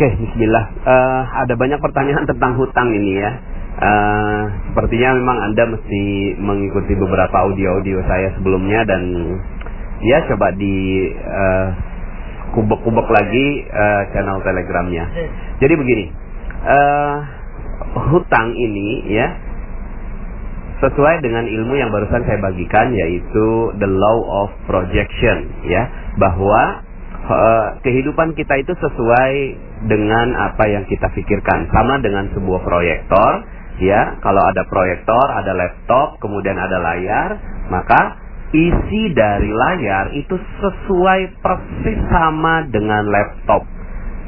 Oke, Bismillah. Uh, ada banyak pertanyaan tentang hutang ini ya. Uh, sepertinya memang Anda mesti mengikuti beberapa audio-audio saya sebelumnya dan ya coba di uh, kubek-kubek lagi uh, channel telegramnya. Jadi begini, uh, hutang ini ya sesuai dengan ilmu yang barusan saya bagikan yaitu the law of projection ya bahwa uh, kehidupan kita itu sesuai dengan apa yang kita pikirkan. Sama dengan sebuah proyektor ya. Kalau ada proyektor ada laptop kemudian ada layar maka isi dari layar itu sesuai persis sama dengan laptop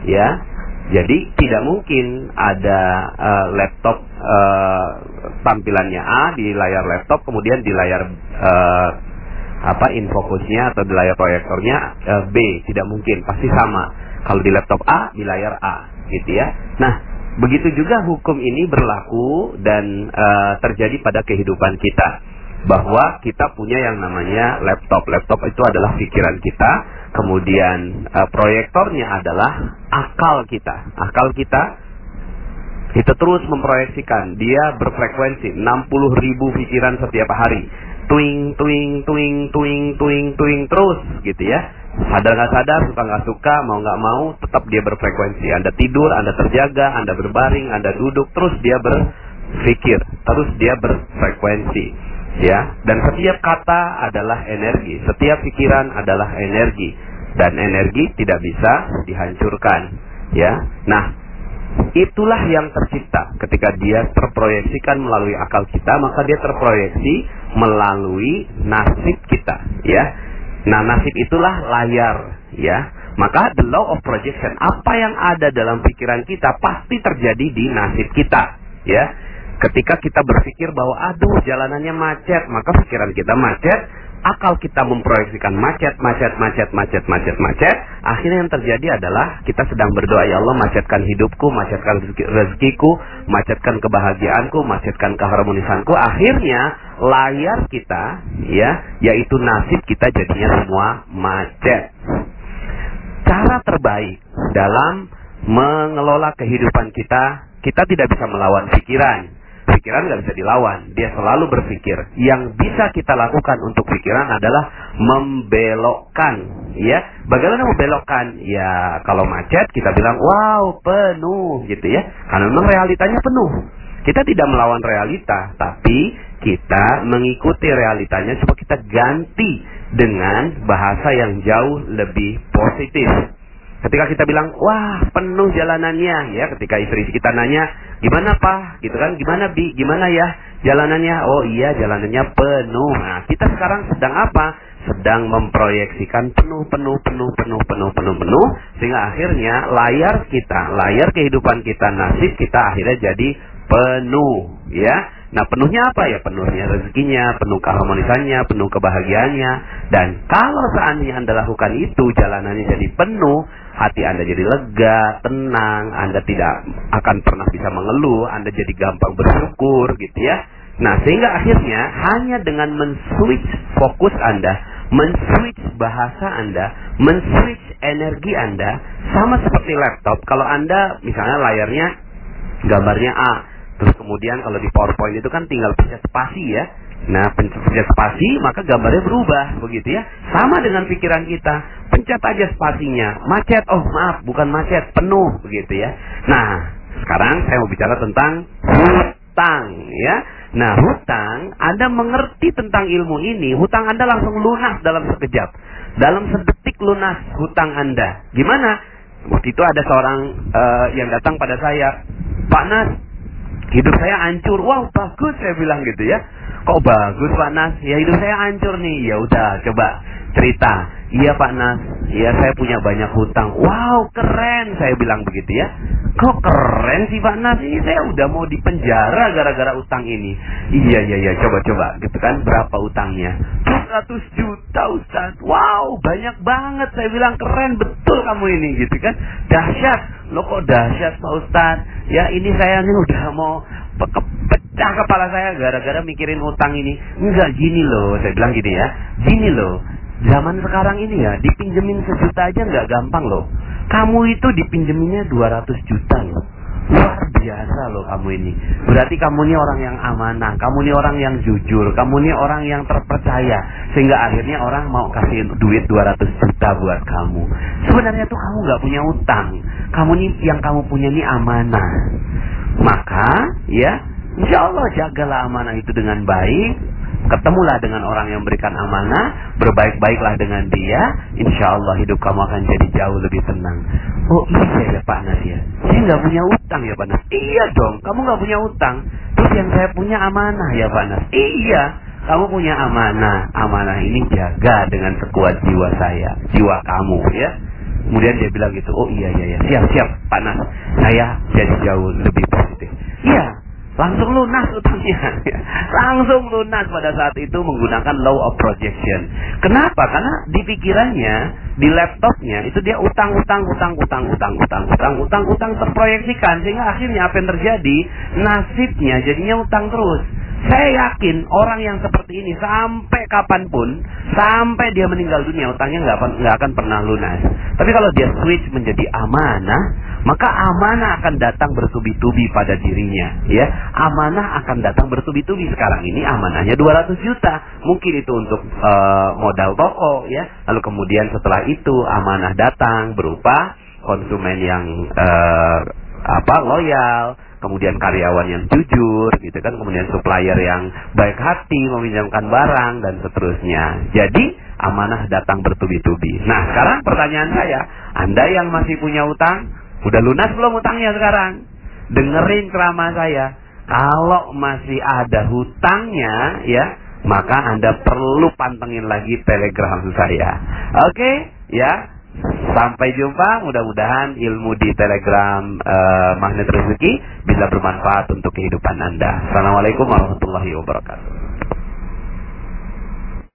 ya. Jadi tidak mungkin ada uh, laptop uh, tampilannya A di layar laptop, kemudian di layar uh, apa infokusnya atau di layar proyektornya uh, B, tidak mungkin, pasti sama. Kalau di laptop A di layar A, gitu ya. Nah, begitu juga hukum ini berlaku dan uh, terjadi pada kehidupan kita bahwa kita punya yang namanya laptop. Laptop itu adalah pikiran kita Kemudian uh, proyektornya adalah akal kita. Akal kita itu terus memproyeksikan. Dia berfrekuensi 60 ribu pikiran setiap hari. Twing, twing, twing, twing, twing, twing terus gitu ya. Sadar nggak sadar, suka nggak suka, mau nggak mau, tetap dia berfrekuensi. Anda tidur, Anda terjaga, Anda berbaring, Anda duduk, terus dia berpikir, terus dia berfrekuensi ya dan setiap kata adalah energi setiap pikiran adalah energi dan energi tidak bisa dihancurkan ya nah itulah yang tercipta ketika dia terproyeksikan melalui akal kita maka dia terproyeksi melalui nasib kita ya. Nah nasib itulah layar ya. Maka the law of projection apa yang ada dalam pikiran kita pasti terjadi di nasib kita ya. Ketika kita berpikir bahwa aduh jalanannya macet, maka pikiran kita macet, akal kita memproyeksikan macet, macet, macet, macet, macet, macet. Akhirnya yang terjadi adalah kita sedang berdoa ya Allah macetkan hidupku, macetkan rezekiku, macetkan kebahagiaanku, macetkan keharmonisanku. Akhirnya layar kita ya, yaitu nasib kita jadinya semua macet. Cara terbaik dalam mengelola kehidupan kita, kita tidak bisa melawan pikiran pikiran nggak bisa dilawan. Dia selalu berpikir. Yang bisa kita lakukan untuk pikiran adalah membelokkan. Ya, bagaimana membelokkan? Ya, kalau macet kita bilang, wow penuh, gitu ya. Karena memang realitanya penuh. Kita tidak melawan realita, tapi kita mengikuti realitanya supaya kita ganti dengan bahasa yang jauh lebih positif. Ketika kita bilang, wah penuh jalanannya, ya ketika istri kita nanya, gimana pak, gitu kan, gimana bi, gimana ya jalanannya? Oh iya jalanannya penuh. Nah kita sekarang sedang apa? Sedang memproyeksikan penuh, penuh, penuh, penuh, penuh, penuh, penuh, sehingga akhirnya layar kita, layar kehidupan kita, nasib kita akhirnya jadi penuh, ya. Nah penuhnya apa ya? Penuhnya rezekinya, penuh keharmonisannya, penuh kebahagiaannya. Dan kalau seandainya Anda lakukan itu, jalanannya jadi penuh, hati Anda jadi lega, tenang, Anda tidak akan pernah bisa mengeluh, Anda jadi gampang bersyukur gitu ya. Nah, sehingga akhirnya hanya dengan men-switch fokus Anda, men-switch bahasa Anda, men-switch energi Anda, sama seperti laptop, kalau Anda misalnya layarnya gambarnya A, terus kemudian kalau di PowerPoint itu kan tinggal pencet spasi ya, Nah, pencet spasi maka gambarnya berubah begitu ya. Sama dengan pikiran kita. Pencet aja spasinya. Macet. Oh, maaf, bukan macet, penuh begitu ya. Nah, sekarang saya mau bicara tentang hutang ya. Nah, hutang Anda mengerti tentang ilmu ini, hutang Anda langsung lunas dalam sekejap. Dalam sedetik lunas hutang Anda. Gimana? Waktu itu ada seorang uh, yang datang pada saya, Pak Nas, hidup saya hancur. Wow, bagus saya bilang gitu ya Kok bagus Pak Nas? Ya hidup saya hancur nih. Ya udah, coba cerita. Iya Pak Nas, iya saya punya banyak hutang. Wow, keren. Saya bilang begitu ya. Kok keren sih Pak Nas? Ini saya udah mau dipenjara gara-gara utang ini. Iya, iya, iya. Coba-coba gitu kan. Berapa utangnya? 200 juta Ustaz. Wow, banyak banget. Saya bilang keren betul kamu ini gitu kan. Dahsyat. Lo kok dahsyat Pak Ustaz? Ya ini saya nih udah mau pecah kepala saya gara-gara mikirin utang ini. Enggak gini loh, saya bilang gini ya. Gini loh, zaman sekarang ini ya dipinjemin sejuta aja nggak gampang loh. Kamu itu dipinjeminya 200 juta loh. Luar biasa loh kamu ini. Berarti kamu ini orang yang amanah, kamu ini orang yang jujur, kamu ini orang yang terpercaya. Sehingga akhirnya orang mau kasih duit 200 juta buat kamu. Sebenarnya tuh kamu nggak punya utang. Kamu ini yang kamu punya ini amanah. Maka ya, insya Allah jagalah amanah itu dengan baik ketemulah dengan orang yang memberikan amanah, berbaik-baiklah dengan dia, insya Allah hidup kamu akan jadi jauh lebih tenang. Oh iya ya Pak Nas ya, saya nggak punya utang ya Pak Nas. Iya dong, kamu nggak punya utang. Terus yang saya punya amanah ya Pak Nas. Iya, kamu punya amanah. Amanah ini jaga dengan sekuat jiwa saya, jiwa kamu ya. Kemudian dia bilang gitu, oh iya iya iya, siap siap Pak Nas, saya jadi jauh lebih positif. Iya, langsung lunas utangnya. langsung lunas pada saat itu menggunakan law of projection. Kenapa? Karena di pikirannya, di laptopnya itu dia utang, utang, utang, utang, utang, utang, utang, utang, utang terproyeksikan sehingga akhirnya apa yang terjadi? Nasibnya jadinya utang terus. Saya yakin orang yang seperti ini sampai kapan pun, sampai dia meninggal dunia, utangnya nggak nggak akan pernah lunas. Tapi kalau dia switch menjadi amanah, maka amanah akan datang bertubi-tubi pada dirinya. Ya, amanah akan datang bertubi-tubi. Sekarang ini amanahnya 200 juta, mungkin itu untuk uh, modal toko, ya. Lalu kemudian setelah itu amanah datang berupa konsumen yang uh, apa loyal kemudian karyawan yang jujur gitu kan kemudian supplier yang baik hati meminjamkan barang dan seterusnya jadi amanah datang bertubi-tubi nah sekarang pertanyaan saya anda yang masih punya utang udah lunas belum utangnya sekarang dengerin ceramah saya kalau masih ada hutangnya ya maka anda perlu pantengin lagi telegram saya oke okay? ya Sampai jumpa, mudah-mudahan ilmu di Telegram uh, Magnet Rezeki bisa bermanfaat untuk kehidupan Anda. Assalamualaikum warahmatullahi wabarakatuh.